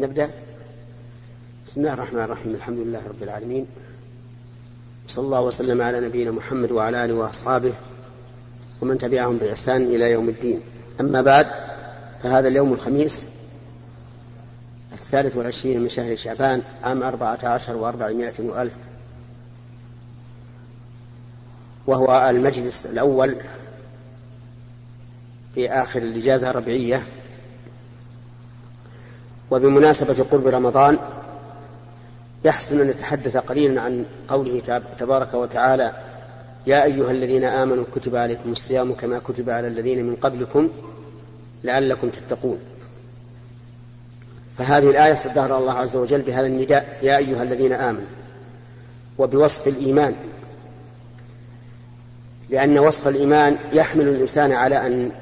نبدأ؟ بسم الله الرحمن الرحيم الحمد لله رب العالمين. صلى الله وسلم على نبينا محمد وعلى آله وأصحابه ومن تبعهم بإحسان إلى يوم الدين. أما بعد فهذا اليوم الخميس الثالث والعشرين من شهر شعبان عام أربعة عشر وأربعمائة وألف وهو المجلس الأول في آخر الإجازة الربيعية وبمناسبة قرب رمضان يحسن أن نتحدث قليلا عن قوله تبارك وتعالى يا أيها الذين آمنوا كتب عليكم الصيام كما كتب على الذين من قبلكم لعلكم تتقون. فهذه الآية صدرها الله عز وجل بهذا النداء يا أيها الذين آمنوا وبوصف الإيمان. لأن وصف الإيمان يحمل الإنسان على أن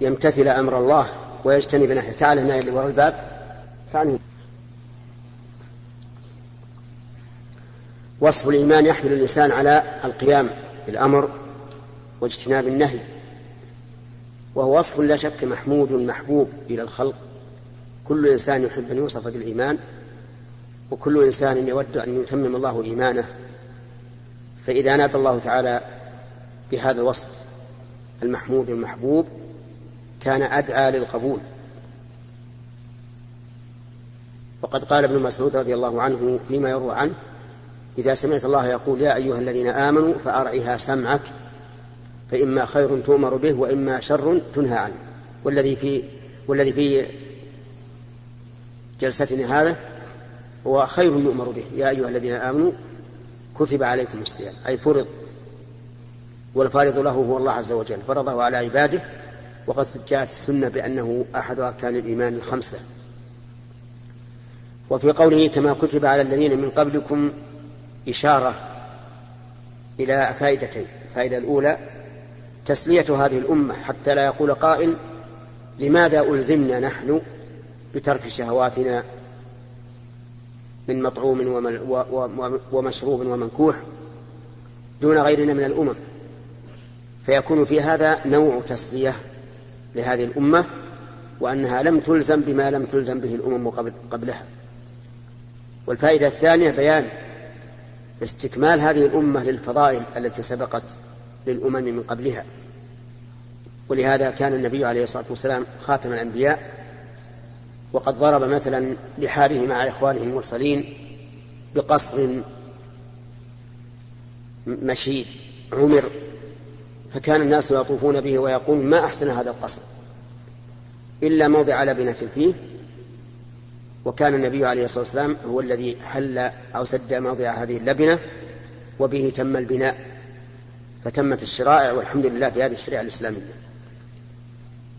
يمتثل أمر الله ويجتنب نهيه تعالى هنا وراء الباب. فعني وصف الإيمان يحمل الإنسان على القيام بالأمر واجتناب النهي وهو وصف لا شك محمود محبوب إلى الخلق. كل إنسان يحب أن يوصف بالإيمان وكل إنسان يود أن يتمم الله إيمانه. فإذا نادى الله تعالى بهذا الوصف المحمود المحبوب كان أدعى للقبول. وقد قال ابن مسعود رضي الله عنه فيما يروى عنه إذا سمعت الله يقول يا أيها الذين آمنوا فأرعها سمعك فإما خير تؤمر به وإما شر تنهى عنه. والذي في والذي في جلستنا هذا هو خير يؤمر به يا أيها الذين آمنوا كتب عليكم الصيام أي فرض والفارض له هو الله عز وجل فرضه على عباده وقد جاءت السنة بأنه أحد أركان الإيمان الخمسة. وفي قوله كما كتب على الذين من قبلكم إشارة إلى فائدتين. الفائدة الأولى تسلية هذه الأمة حتى لا يقول قائل لماذا ألزمنا نحن بترك شهواتنا من مطعوم ومشروب ومنكوح دون غيرنا من الأمم؟ فيكون في هذا نوع تسلية لهذه الأمة وأنها لم تلزم بما لم تلزم به الأمم قبلها. والفائدة الثانية بيان استكمال هذه الأمة للفضائل التي سبقت للأمم من قبلها. ولهذا كان النبي عليه الصلاة والسلام خاتم الأنبياء وقد ضرب مثلا بحاله مع إخوانه المرسلين بقصر مشيد عمر فكان الناس يطوفون به ويقول ما أحسن هذا القصر إلا موضع لبنة فيه وكان النبي عليه الصلاة والسلام هو الذي حل أو سد موضع هذه اللبنة وبه تم البناء فتمت الشرائع والحمد لله في هذه الشريعة الإسلامية.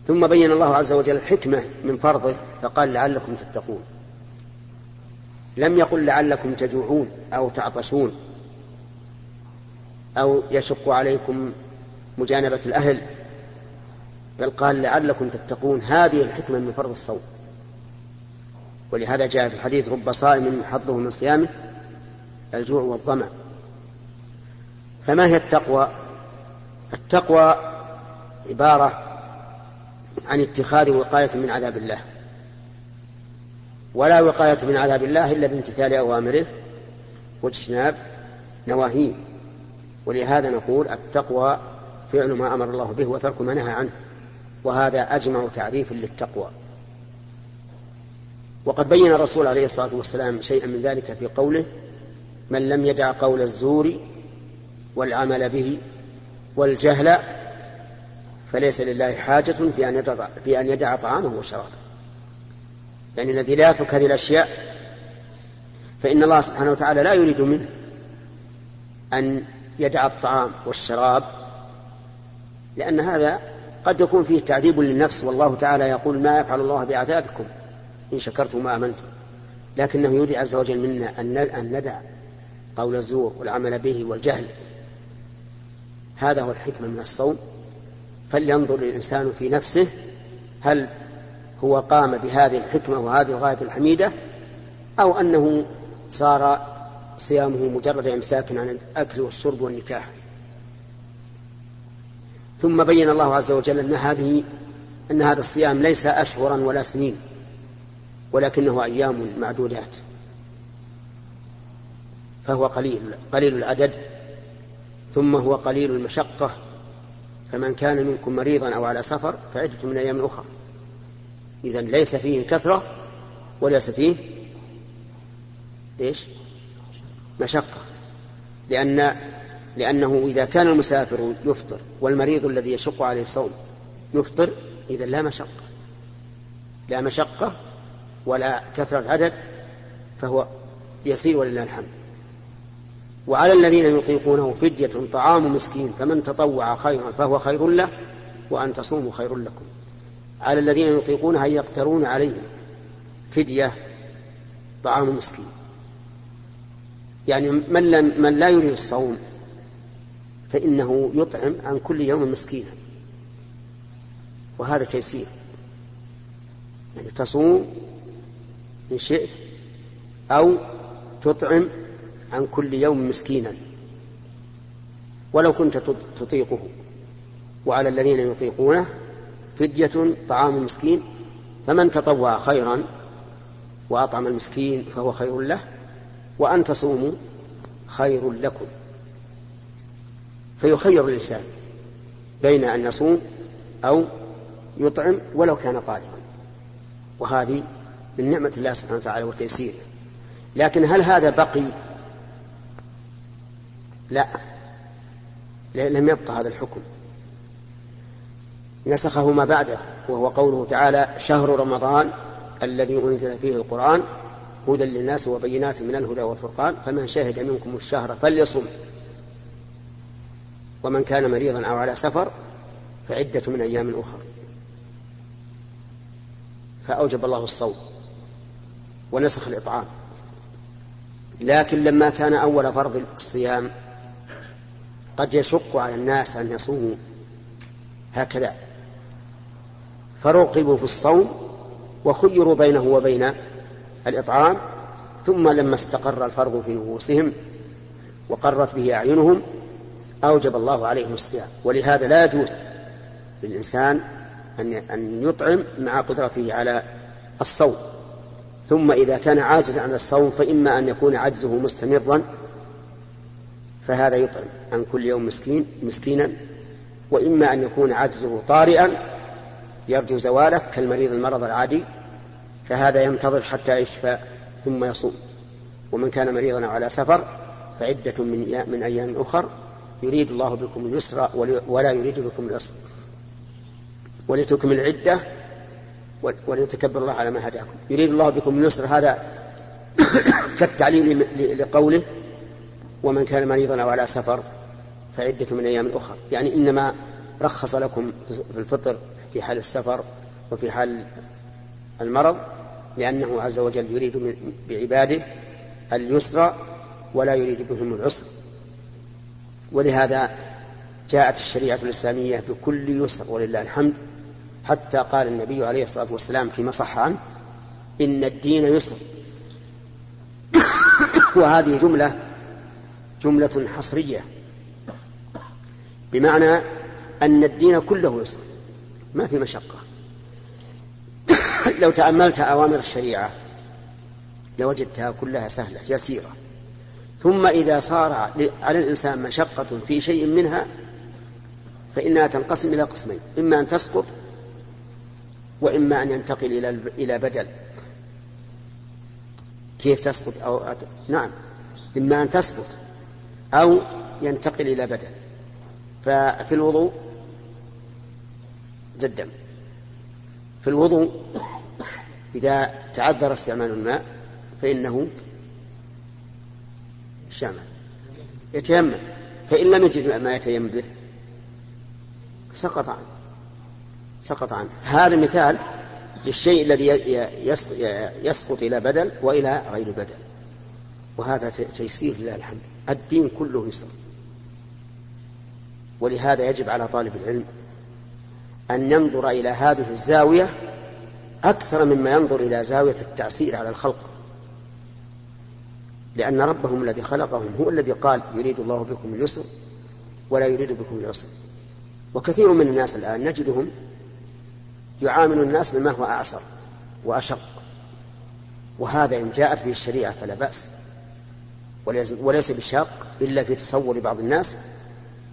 ثم بين الله عز وجل الحكمة من فرضه فقال لعلكم تتقون. لم يقل لعلكم تجوعون أو تعطشون أو يشق عليكم مجانبة الأهل بل قال لعلكم تتقون. هذه الحكمة من فرض الصوم. ولهذا جاء في الحديث رب صائم حظه من صيامه الجوع والظمأ. فما هي التقوى؟ التقوى عبارة عن اتخاذ وقاية من عذاب الله. ولا وقاية من عذاب الله إلا بامتثال أوامره واجتناب نواهيه. ولهذا نقول التقوى فعل ما أمر الله به وترك ما نهى عنه. وهذا أجمع تعريف للتقوى. وقد بين الرسول عليه الصلاة والسلام شيئا من ذلك في قوله من لم يدع قول الزور والعمل به والجهل فليس لله حاجة في أن يدع, في أن يدع طعامه وشرابه. يعني الذي لا يترك هذه الأشياء فإن الله سبحانه وتعالى لا يريد منه أن يدع الطعام والشراب لأن هذا قد يكون فيه تعذيب للنفس والله تعالى يقول ما يفعل الله بعذابكم. إن شكرتم وآمنتم لكنه يريد عز وجل منا أن ندع قول الزور والعمل به والجهل. هذا هو الحكمة من الصوم. فلينظر الإنسان في نفسه هل هو قام بهذه الحكمة وهذه الغاية الحميدة أو أنه صار صيامه مجرد إمساك عن الأكل والشرب والنكاح. ثم بين الله عز وجل أن هذه أن هذا الصيام ليس أشهرا ولا سنين. ولكنه أيام معدودات. فهو قليل قليل العدد ثم هو قليل المشقة. فمن كان منكم مريضا أو على سفر فعدة من أيام أخرى. إذا ليس فيه كثرة وليس فيه إيش؟ مشقة. لأن لأنه إذا كان المسافر يفطر والمريض الذي يشق عليه الصوم يفطر إذا لا مشقة. لا مشقة ولا كثرة عدد فهو يسير ولله الحمد. وعلى الذين يطيقونه فدية طعام مسكين فمن تطوع خيرا فهو خير له وأن تصوموا خير لكم. على الذين يطيقونها يقترون عليهم فدية طعام مسكين. يعني من, لم من لا يريد الصوم فإنه يطعم عن كل يوم مسكينا. وهذا تيسير. يعني تصوم إن شئت أو تطعم عن كل يوم مسكينا ولو كنت تطيقه. وعلى الذين يطيقونه فدية طعام مسكين فمن تطوع خيرا وأطعم المسكين فهو خير له وأن تصوموا خير لكم. فيخير الإنسان بين أن يصوم أو يطعم ولو كان قادرا وهذه من نعمة الله سبحانه وتعالى وتيسيره. لكن هل هذا بقي؟ لا. لم يبقى هذا الحكم. نسخه ما بعده وهو قوله تعالى شهر رمضان الذي أنزل فيه القرآن هدى للناس وبينات من الهدى والفرقان فمن شهد منكم الشهر فليصم. ومن كان مريضا أو على سفر فعدة من أيام أخرى. فأوجب الله الصوم. ونسخ الإطعام. لكن لما كان أول فرض الصيام قد يشق على الناس أن يصوموا هكذا. فرغبوا في الصوم وخيروا بينه وبين الإطعام ثم لما استقر الفرض في نفوسهم وقرت به أعينهم أوجب الله عليهم الصيام. ولهذا لا يجوز للإنسان أن يطعم مع قدرته على الصوم. ثم إذا كان عاجزا عن الصوم فإما أن يكون عجزه مستمرا فهذا يطعم عن كل يوم مسكين مسكينا. وإما أن يكون عجزه طارئا يرجو زواله كالمريض المرض العادي فهذا ينتظر حتى يشفى ثم يصوم. ومن كان مريضا على سفر فعدة من من أيام أخر يريد الله بكم اليسر ولا يريد بكم العسر. ولتكمل العدة وليتكبر الله على ما هداكم. يريد الله بكم اليسر هذا كالتعليل لقوله ومن كان مريضا أو على سفر فعدة من أيام أخرى. يعني إنما رخص لكم في الفطر في حال السفر وفي حال المرض لأنه عز وجل يريد بعباده اليسر ولا يريد بهم العسر. ولهذا جاءت الشريعة الإسلامية بكل يسر ولله الحمد حتى قال النبي عليه الصلاة والسلام فيما صح عنه إن الدين يسر. وهذه جملة جملة حصرية. بمعنى أن الدين كله يسر ما في مشقة. لو تأملت أوامر الشريعة لوجدتها كلها سهلة يسيرة. ثم إذا صار على الإنسان مشقة في شيء منها فإنها تنقسم إلى قسمين إما أن تسقط وإما أن ينتقل إلى إلى بدل. كيف تسقط أو نعم. إما أن تسقط أو ينتقل إلى بدل. ففي الوضوء جدا. في الوضوء إذا تعذر استعمال الماء فإنه شامل يتيمم. فإن لم يجد ما يتيمم به سقط عنه. سقط عنه. هذا مثال للشيء الذي يسقط إلى بدل وإلى غير بدل. وهذا تيسير لله الحمد. الدين كله يسر ولهذا يجب على طالب العلم أن ينظر إلى هذه الزاوية أكثر مما ينظر إلى زاوية التعسير على الخلق. لأن ربهم الذي خلقهم هو الذي قال يريد الله بكم اليسر ولا يريد بكم العسر. وكثير من الناس الآن نجدهم يعامل الناس بما هو أعسر وأشق وهذا إن جاءت به الشريعة فلا بأس. وليس بشاق إلا في تصور بعض الناس.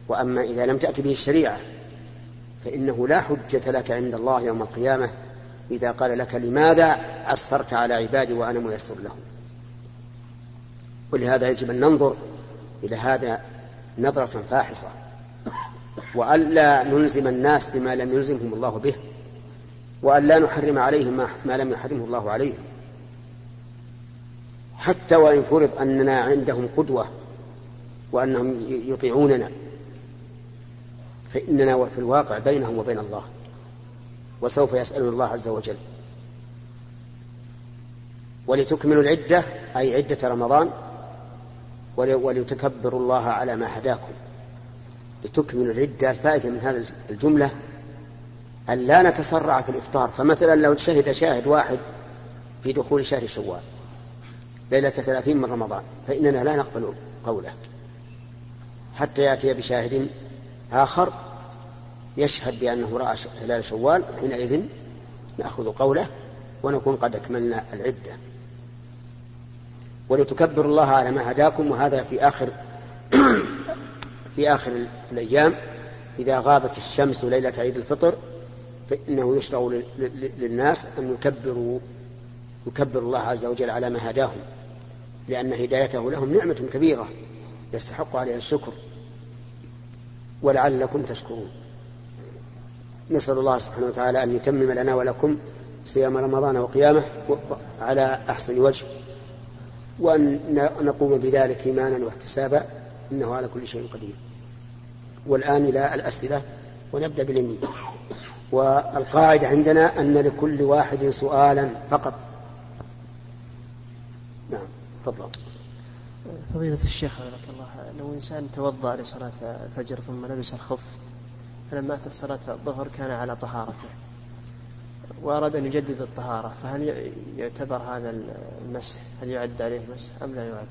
وأما إذا لم تأتي به الشريعة فإنه لا حجة لك عند الله يوم القيامة إذا قال لك لماذا عسرت على عبادي وأنا ميسر لهم. ولهذا يجب أن ننظر إلى هذا نظرة فاحصة. وألا نلزم الناس بما لم يلزمهم الله به. وأن لا نحرم عليهم ما لم يحرمه الله عليهم. حتى وإن فرض أننا عندهم قدوة وأنهم يطيعوننا فإننا في الواقع بينهم وبين الله وسوف يسألون الله عز وجل. ولتكملوا العدة أي عدة رمضان ولتكبروا الله على ما هداكم. لتكملوا العدة الفائدة من هذه الجملة أن لا نتسرع في الإفطار. فمثلا لو شهد شاهد واحد في دخول شهر شوال ليلة ثلاثين من رمضان فإننا لا نقبل قوله. حتى يأتي بشاهد آخر يشهد بأنه رأى هلال شوال حينئذ نأخذ قوله ونكون قد أكملنا العدة. ولتكبروا الله على ما هداكم وهذا في آخر في آخر الأيام إذا غابت الشمس ليلة عيد الفطر فإنه يشرع للناس أن يكبروا يكبر الله عز وجل على ما هداهم لأن هدايته لهم نعمة كبيرة يستحق عليها الشكر. ولعلكم تشكرون. نسأل الله سبحانه وتعالى أن يتمم لنا ولكم صيام رمضان وقيامه على أحسن وجه وأن نقوم بذلك إيمانا واحتسابا إنه على كل شيء قدير. والآن إلى الأسئلة ونبدأ باليمين. والقاعدة عندنا أن لكل واحد سؤالا فقط. نعم تفضل. فضيلة الشيخ حفظك الله لو إنسان توضأ لصلاة الفجر ثم لبس الخف فلما أتت صلاة الظهر كان على طهارته وأراد أن يجدد الطهارة فهل يعتبر هذا المسح هل يعد عليه مسح أم لا يعد؟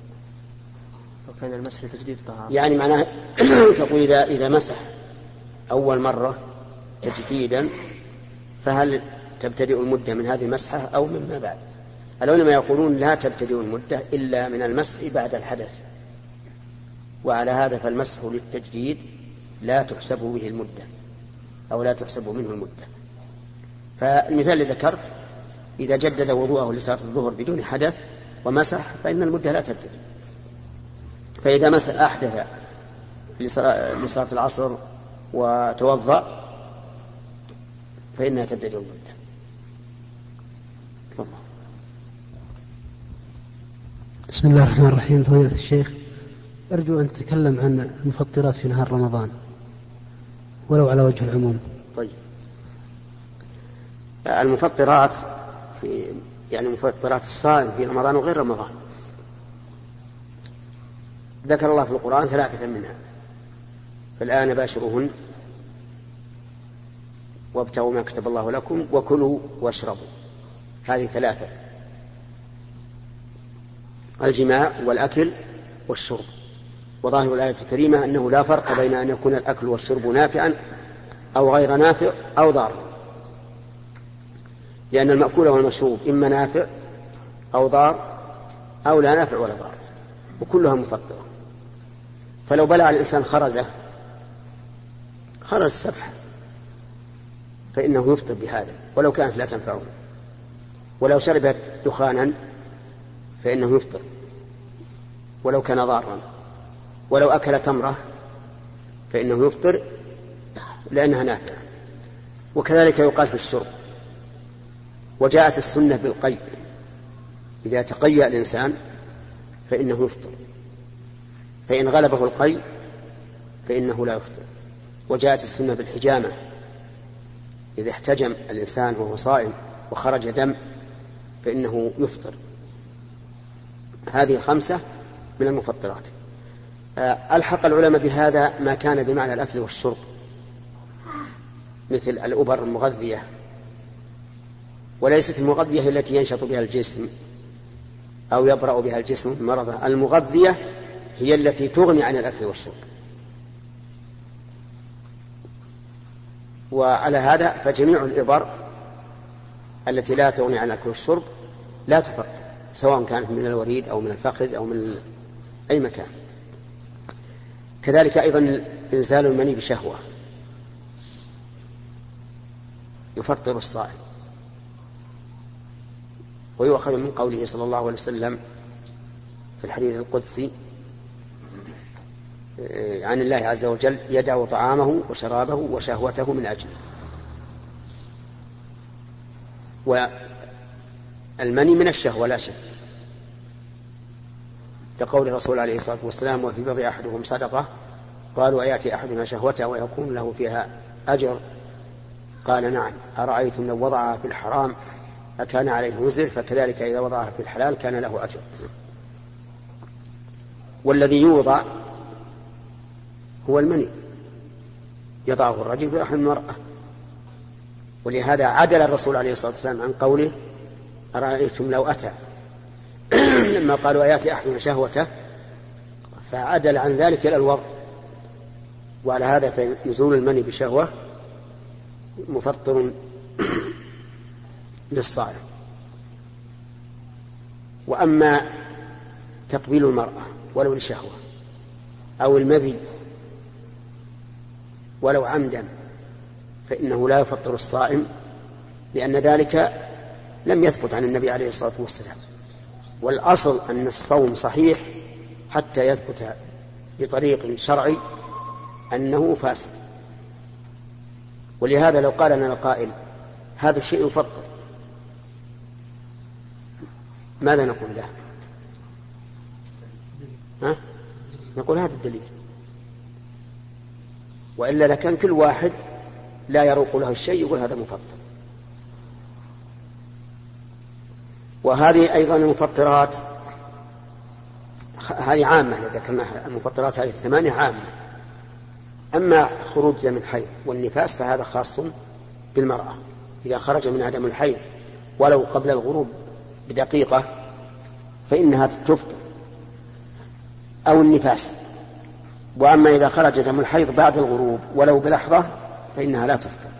وكان المسح لتجديد الطهارة. يعني معناه تقول إذا إذا مسح أول مرة تجديدا فهل تبتدئ المدة من هذه المسحة أو مما بعد؟ العلماء يقولون لا تبتدئ المدة إلا من المسح بعد الحدث. وعلى هذا فالمسح للتجديد لا تحسب به المدة أو لا تحسب منه المدة. فالمثال اللي ذكرت إذا جدد وضوءه لصلاة الظهر بدون حدث ومسح فإن المدة لا تبتدئ. فإذا مسح أحدث لصلاة العصر وتوضأ فإنها تبتدئ المدة بسم الله الرحمن الرحيم فضيلة الشيخ. أرجو أن تتكلم عن المفطرات في نهار رمضان ولو على وجه العموم. طيب. المفطرات في يعني مفطرات الصائم في رمضان وغير رمضان. ذكر الله في القرآن ثلاثة منها. فالآن باشروهن وابتغوا ما كتب الله لكم وكلوا واشربوا. هذه ثلاثة. الجماع والأكل والشرب. وظاهر الآية الكريمة أنه لا فرق بين أن يكون الأكل والشرب نافعا أو غير نافع أو ضارا لأن المأكول والمشروب إما نافع أو ضار أو لا نافع ولا ضار. وكلها مفطرة. فلو بلع الإنسان خرزة خرز سبحة فإنه يفطر بهذا ولو كانت لا تنفعه. ولو شرب دخانا فإنه يفطر. ولو كان ضارا. ولو أكل تمرة فإنه يفطر لأنها نافعة. وكذلك يقال في الشرب. وجاءت السنة بالقي إذا تقيأ الإنسان فإنه يفطر. فإن غلبه القي فإنه لا يفطر. وجاءت السنة بالحجامة. إذا احتجم الإنسان وهو صائم وخرج دم فإنه يفطر. هذه خمسة من المفطرات. آه، ألحق العلماء بهذا ما كان بمعنى الأكل والشرب مثل الأبر المغذية وليست المغذية التي ينشط بها الجسم أو يبرأ بها الجسم من مرضه المغذية هي التي تغني عن الأكل والشرب. وعلى هذا فجميع الإبر التي لا تغني عن الأكل والشرب لا تفطر سواء كانت من الوريد أو من الفخذ أو من أي مكان. كذلك أيضا إنزال المني بشهوة. يفطر الصائم. ويؤخذ من قوله صلى الله عليه وسلم في الحديث القدسي عن الله عز وجل يدع طعامه وشرابه وشهوته من أجله. والمني من الشهوة لا شك. لقول الرسول عليه الصلاة والسلام وفي بضع أحدهم صدقة؟ قالوا أيأتي أحدنا شهوته ويكون له فيها أجر؟ قال نعم. أرأيتم لو وضعها في الحرام أكان عليه وزر فكذلك إذا وضعها في الحلال كان له أجر. والذي يوضع هو المني. يضعه الرجل في رحم المرأة. ولهذا عدل الرسول عليه الصلاة والسلام عن قوله أرأيتم لو أتى؟ لما قالوا آيات أحدنا شهوته؟ فعدل عن ذلك إلى الوضع. وعلى هذا فنزول المني بشهوة مفطر للصائم. وأما تقبيل المرأة ولو لشهوة أو المذي ولو عمدا فإنه لا يفطر الصائم لأن ذلك لم يثبت عن النبي عليه الصلاة والسلام. والأصل أن الصوم صحيح حتى يثبت بطريق شرعي أنه فاسد. ولهذا لو قال لنا القائل هذا الشيء يفطر ماذا نقول له؟ ها؟ نقول هذا الدليل. وإلا لكان كل واحد لا يروق له الشيء يقول هذا مفطر. وهذه أيضا المفطرات هذه عامة ذكرناها المفطرات هذه الثمانية عامة. أما خروج دم الحيض والنفاس فهذا خاص بالمرأة. إذا خرج منها دم الحيض ولو قبل الغروب بدقيقة فإنها تفطر. أو النفاس. وأما إذا خرج دم الحيض بعد الغروب ولو بلحظة فإنها لا تفطر.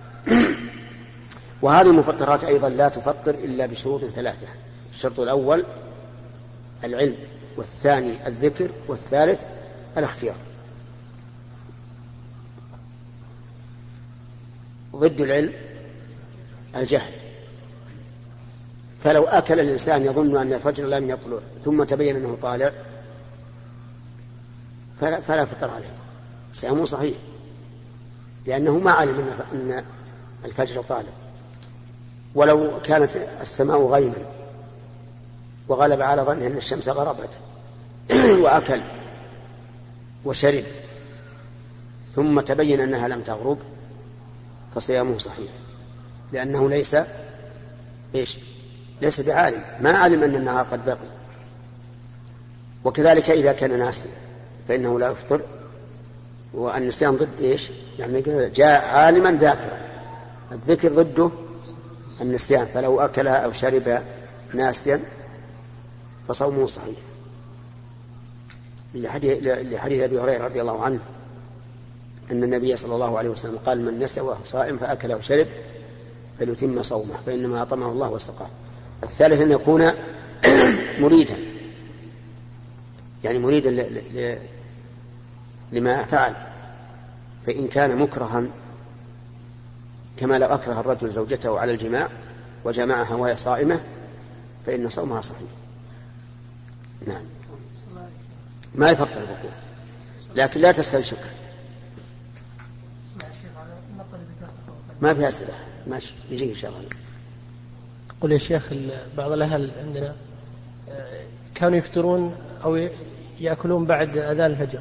وهذه المفطرات أيضا لا تفطر إلا بشروط ثلاثة. الشرط الأول العلم والثاني الذكر والثالث الاختيار. ضد العلم الجهل. فلو أكل الإنسان يظن أن الفجر لم يطلع ثم تبين أنه طالع فلا, فلا فطر عليه. صيامه صحيح. لأنه ما علم أن الفجر طالع ولو كانت السماء غيما وغلب على ظنه أن الشمس غربت وأكل وشرب ثم تبين أنها لم تغرب فصيامه صحيح. لأنه ليس إيش؟ ليس بعالم. ما علم أن النهار قد بقي. وكذلك إذا كان ناسيا. فإنه لا يفطر. والنسيان ضد إيش؟ يعني جاء عالما ذاكرا. الذكر ضده النسيان فلو أكل أو شرب ناسيا فصومه صحيح. لحديث أبي هريرة رضي الله عنه أن النبي صلى الله عليه وسلم قال من نسى وهو صائم فأكل أو شرب فليتم صومه فإنما أطمه الله وسقاه الثالث أن يكون مريدا. يعني مريدا لما فعل. فإن كان مكرها كما لو أكره الرجل زوجته على الجماع وجمعها وهي صائمة فإن صومها صحيح. نعم. ما يفطر البخور لكن لا تستنشق. ما فيها أسئلة ماشي. يجيك إن شاء الله. قل يا شيخ بعض الأهل عندنا آه، كانوا يفطرون أو يأكلون بعد أذان الفجر.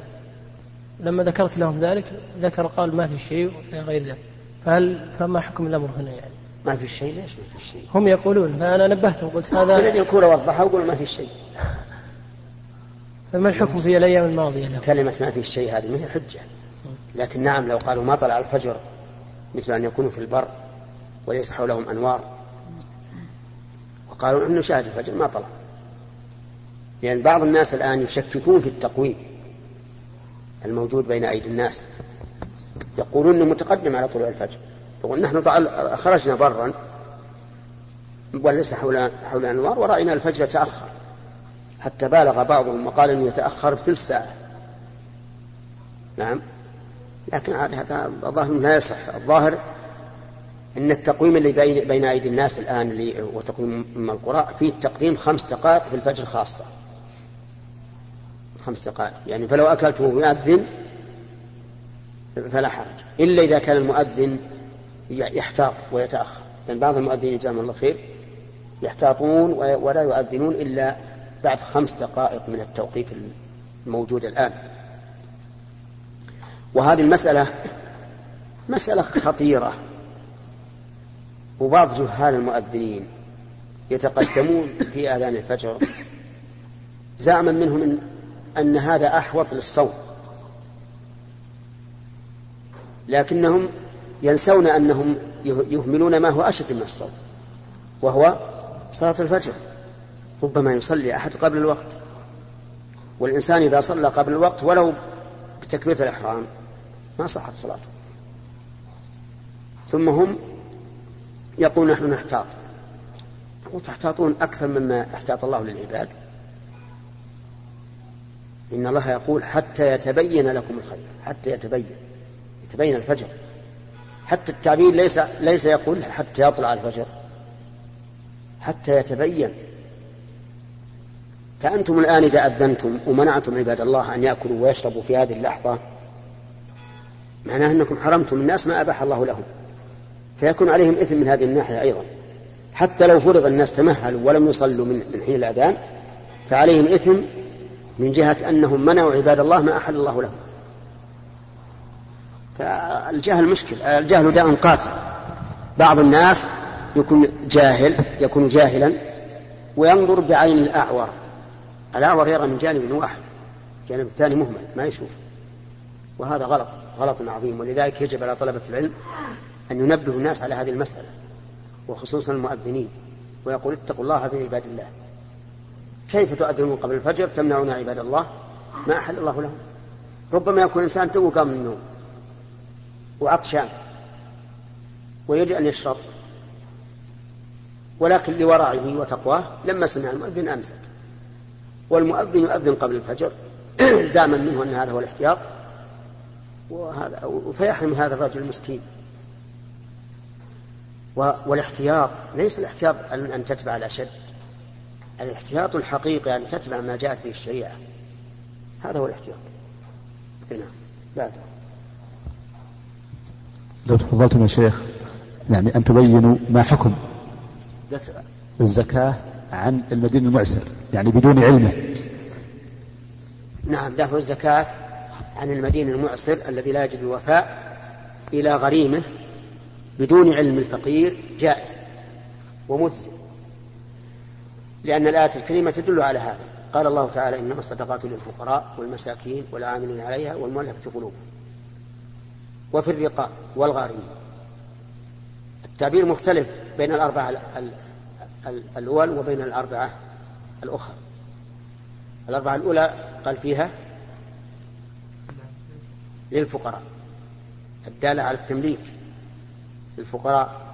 لما ذكرت لهم ذلك ذكر قال ما في شيء غير ذلك. فهل فما حكم الأمر هنا يعني؟ ما في شيء ليش ما في شيء؟ هم يقولون فأنا نبهتهم قلت هذا الذي يكون وضحها ويقول ما في شيء. فما الحكم في الأيام الماضية له؟ كلمة ما في شيء هذه ما هي حجة. لكن نعم لو قالوا ما طلع الفجر مثل أن يكونوا في البر وليس حولهم أنوار وقالوا أنه شاهد الفجر ما طلع. لأن بعض الناس الآن يشككون في التقويم. الموجود بين أيدي الناس. يقولون أنه متقدم على طلوع الفجر. يقول نحن خرجنا برا وليس حول حول الأنوار ورأينا الفجر تأخر. حتى بالغ بعضهم وقال إنه يتأخر بثلث ساعة. نعم. لكن هذا الظاهر لا يصح. الظاهر إن التقويم اللي بين, بين أيدي الناس الآن اللي هو تقويم أم القرى فيه تقديم خمس دقائق في الفجر خاصة. خمس دقائق. يعني فلو اكلت وهو يؤذن فلا حرج. إلا إذا كان المؤذن يحتاط ويتأخر. لأن يعني بعض المؤذنين جزاهم الله خير يحتاطون ولا يؤذنون إلا بعد خمس دقائق من التوقيت الموجود الآن. وهذه المسألة مسألة خطيرة. وبعض جهال المؤذنين يتقدمون في آذان الفجر. زعما منهم أن هذا أحوط للصوت لكنهم ينسون أنهم يهملون ما هو أشد من الصوت وهو صلاة الفجر. ربما يصلي أحد قبل الوقت. والإنسان إذا صلى قبل الوقت ولو بتكبيرة الإحرام ما صحت صلاته. ثم هم يقول نحن نحتاط. وتحتاطون أكثر مما احتاط الله للعباد. إن الله يقول حتى يتبين لكم الخير حتى يتبين يتبين الفجر. حتى التعبير ليس ليس يقول حتى يطلع الفجر حتى يتبين. فأنتم الآن إذا أذنتم ومنعتم عباد الله أن يأكلوا ويشربوا في هذه اللحظة معناه أنكم حرمتم الناس ما أباح الله لهم. فيكون عليهم إثم من هذه الناحية أيضا. حتى لو فرض الناس تمهلوا ولم يصلوا من, حين الأذان فعليهم إثم من جهة أنهم منعوا عباد الله ما أحل الله لهم. فالجهل مشكل الجهل داء قاتل. بعض الناس يكون جاهل يكون جاهلا وينظر بعين الأعور. الأعور يرى من جانب واحد الجانب الثاني مهمل ما يشوف. وهذا غلط غلط عظيم. ولذلك يجب على طلبة العلم أن ينبه الناس على هذه المسألة وخصوصا المؤذنين ويقول اتقوا الله في عباد الله. كيف تؤذنون قبل الفجر؟ تمنعون عباد الله. ما أحل الله لهم. ربما يكون الإنسان تو قام من النوم وعطشان ويريد أن يشرب ولكن لورعه وتقواه لما سمع المؤذن أمسك. والمؤذن يؤذن قبل الفجر زاما منه أن هذا هو الاحتياط. وهذا فيحرم هذا الرجل المسكين. والاحتياط ليس الاحتياط أن تتبع الأشد. الاحتياط الحقيقي أن تتبع ما جاءت به الشريعة. هذا هو الاحتياط. نعم. بعد. لو تفضلتم يا شيخ يعني أن تبينوا ما حكم دفع الزكاة عن المدين المعسر يعني بدون علمه. نعم دفع الزكاة عن المدين المعسر الذي لا يجد الوفاء إلى غريمه بدون علم الفقير جائز ومجزي لأن الآية الكريمة تدل على هذا. قال الله تعالى إنما الصدقات للفقراء والمساكين والعاملين عليها والمؤلفة قلوبهم. وفي الرقاب والغارمين. التعبير مختلف بين الأربعة الأول وبين الأربعة الأخرى. الأربعة الأولى قال فيها للفقراء. الدالة على التمليك. للفقراء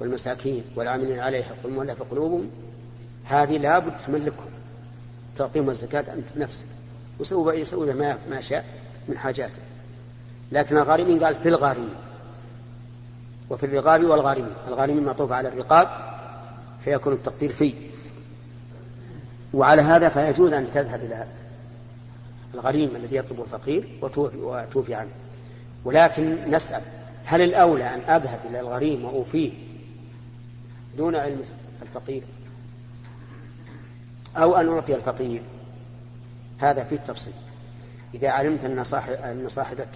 والمساكين والعاملين عليها والمؤلف قلوبهم. هذه لابد تملكهم تعطيهم الزكاة أنت نفسك. وسوي يسوي ما ما شاء من حاجاته. لكن الغارمين قال في الغارمين. وفي الرقاب والغارمين. الغارمين معطوف على الرقاب فيكون التقدير في وعلى هذا فيجوز أن تذهب إلى الغريم الذي يطلب الفقير وتوفي, وتوفي عنه. ولكن نسأل هل الأولى أن أذهب إلى الغريم وأوفيه دون علم الفقير؟ أو أن أعطي الفقير. هذا فيه التفصيل. إذا علمت أن صاحب أن صاحبك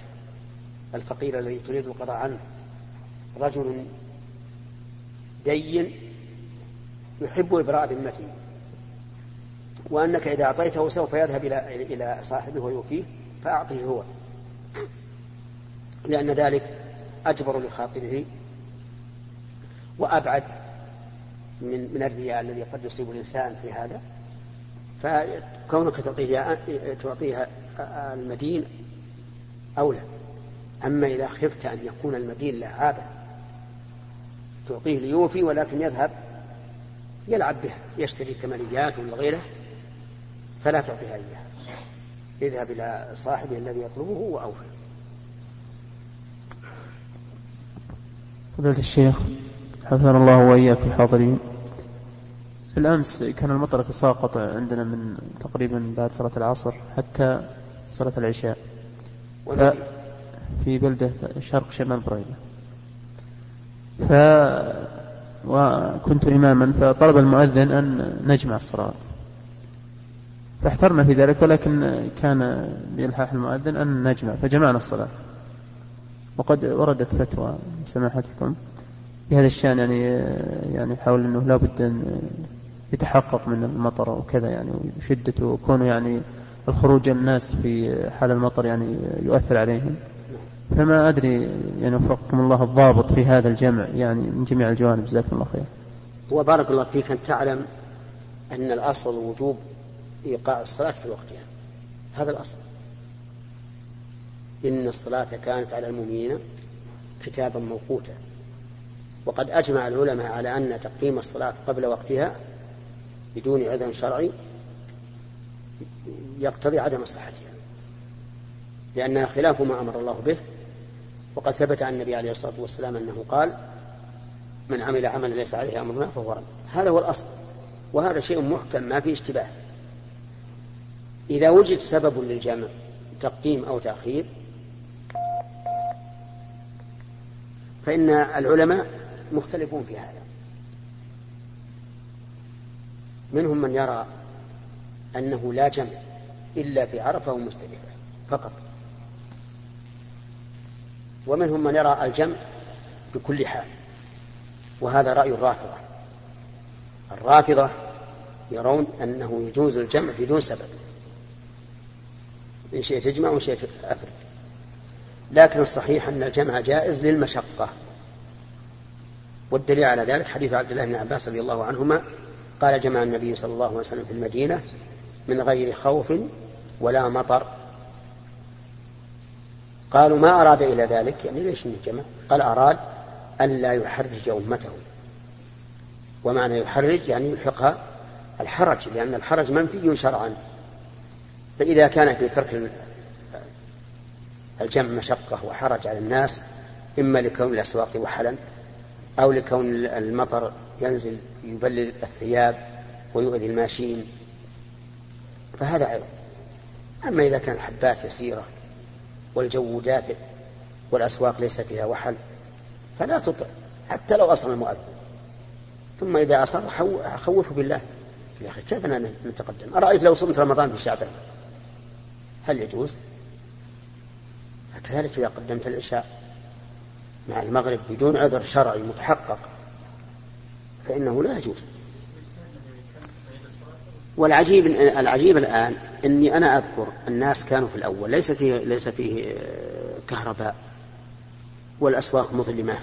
الفقير الذي تريد القضاء عنه رجل دين يحب إبراء ذمته وأنك إذا أعطيته سوف يذهب إلى إلى صاحبه ويوفيه فأعطه هو. لأن ذلك أجبر لخاطره وأبعد من من الرياء الذي قد يصيب الإنسان في هذا. فكونك تعطيه تعطيها المدين أولى. أما إذا خفت أن يكون المدين لعابة تعطيه ليوفي ولكن يذهب يلعب بها يشتري كماليات ولا غيره فلا تعطيها إياه. اذهب إلى صاحبه الذي يطلبه وأوفي فضيلة الشيخ حفظنا الله وإياك الحاضرين بالأمس كان المطر يتساقط عندنا من تقريبا بعد صلاة العصر حتى صلاة العشاء. في بلدة شرق شمال بريدة ف وكنت إماما فطلب المؤذن أن نجمع الصلاة. فاحترنا في ذلك ولكن كان بإلحاح المؤذن أن نجمع فجمعنا الصلاة. وقد وردت فتوى سماحتكم. بهذا الشأن يعني يعني حول أنه لابد أن يتحقق من المطر وكذا يعني وشدته وكونه يعني الخروج الناس في حال المطر يعني يؤثر عليهم. فما أدري يعني وفقكم الله الضابط في هذا الجمع يعني من جميع الجوانب. جزاكم الله خير. وبارك الله فيك. أن تعلم أن الأصل وجوب إيقاع الصلاة في وقتها هذا الأصل. إن الصلاة كانت على المؤمنين كتابا موقوتا. وقد أجمع العلماء على أن تقديم الصلاة قبل وقتها بدون عذر شرعي يقتضي عدم مصلحتها لأنها خلاف ما أمر الله به وقد ثبت عن النبي عليه الصلاة والسلام أنه قال من عمل عملا ليس عليه أمرنا فهو رد. هذا هو الأصل وهذا شيء محكم ما فيه اشتباه. إذا وجد سبب للجمع تقديم أو تأخير فإن العلماء مختلفون في هذا. منهم من يرى أنه لا جمع إلا في عرفة ومزدلفة فقط. ومنهم من يرى الجمع بكل حال وهذا رأي الرافضة. الرافضة يرون أنه يجوز الجمع بدون سبب إن شئت تجمع وإن شئت أفرد. لكن الصحيح أن الجمع جائز للمشقة. والدليل على ذلك حديث عبد الله بن عباس رضي الله عنهما قال جمع النبي صلى الله عليه وسلم في المدينة من غير خوف ولا مطر. قالوا ما أراد إلى ذلك؟ يعني ليش الجمع قال أراد ألا يحرج أمته. ومعنى يحرج يعني يلحقها الحرج لأن الحرج منفي شرعا. فإذا كان في ترك الجمع مشقة وحرج على الناس إما لكون الأسواق وحلا أو لكون المطر ينزل يبلل الثياب ويؤذي الماشين فهذا عيب. أما إذا كان حبات يسيرة والجو دافئ والأسواق ليس فيها وحل فلا تطع حتى لو أصر المؤذن. ثم إذا أصر خوفه بالله. يا أخي كيف نتقدم؟ أرأيت لو صمت رمضان في شعبان؟ هل يجوز؟ فكذلك إذا قدمت العشاء مع المغرب بدون عذر شرعي متحقق فإنه لا يجوز. والعجيب العجيب الآن أني أنا أذكر الناس كانوا في الأول ليس فيه ليس فيه كهرباء والأسواق مظلمة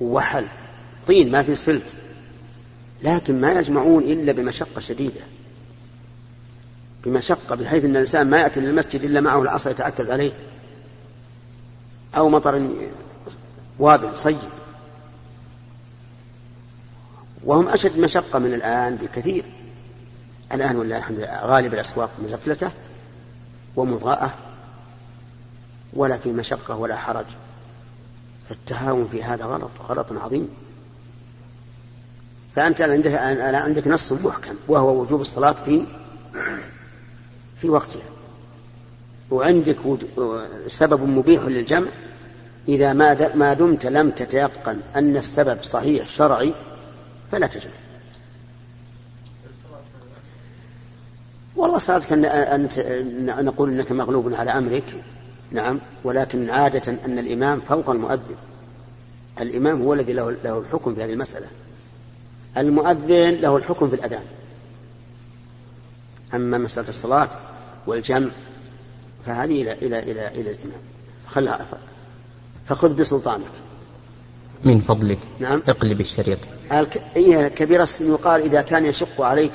ووحل طين ما في سفلت لكن ما يجمعون إلا بمشقة شديدة. بمشقة بحيث أن الإنسان ما يأتي للمسجد إلا معه العصا يتعكز عليه أو مطر وابل صيب. وهم أشد مشقة من الآن بكثير. الآن ولا الحمد لله غالب الأسواق مزفلتة ومضاءة ولا في مشقة ولا حرج. فالتهاون في هذا غلط غلط عظيم. فأنت عندك عندك نص محكم وهو وجوب الصلاة في في وقتها. وعندك سبب مبيح للجمع. إذا ما دمت لم تتيقن أن السبب صحيح شرعي فلا تجمع والله صادق أن أنت نقول أنك مغلوب على أمرك نعم ولكن عادة أن الإمام فوق المؤذن. الإمام هو الذي له, له الحكم في هذه المسألة. المؤذن له الحكم في الأذان. أما مسألة الصلاة والجمع فهذه إلى إلى إلى إلى الإمام. خلها فخذ بسلطانك. من فضلك. نعم. اقلب الشريط. هي كبير السن يقال إذا كان يشق عليك.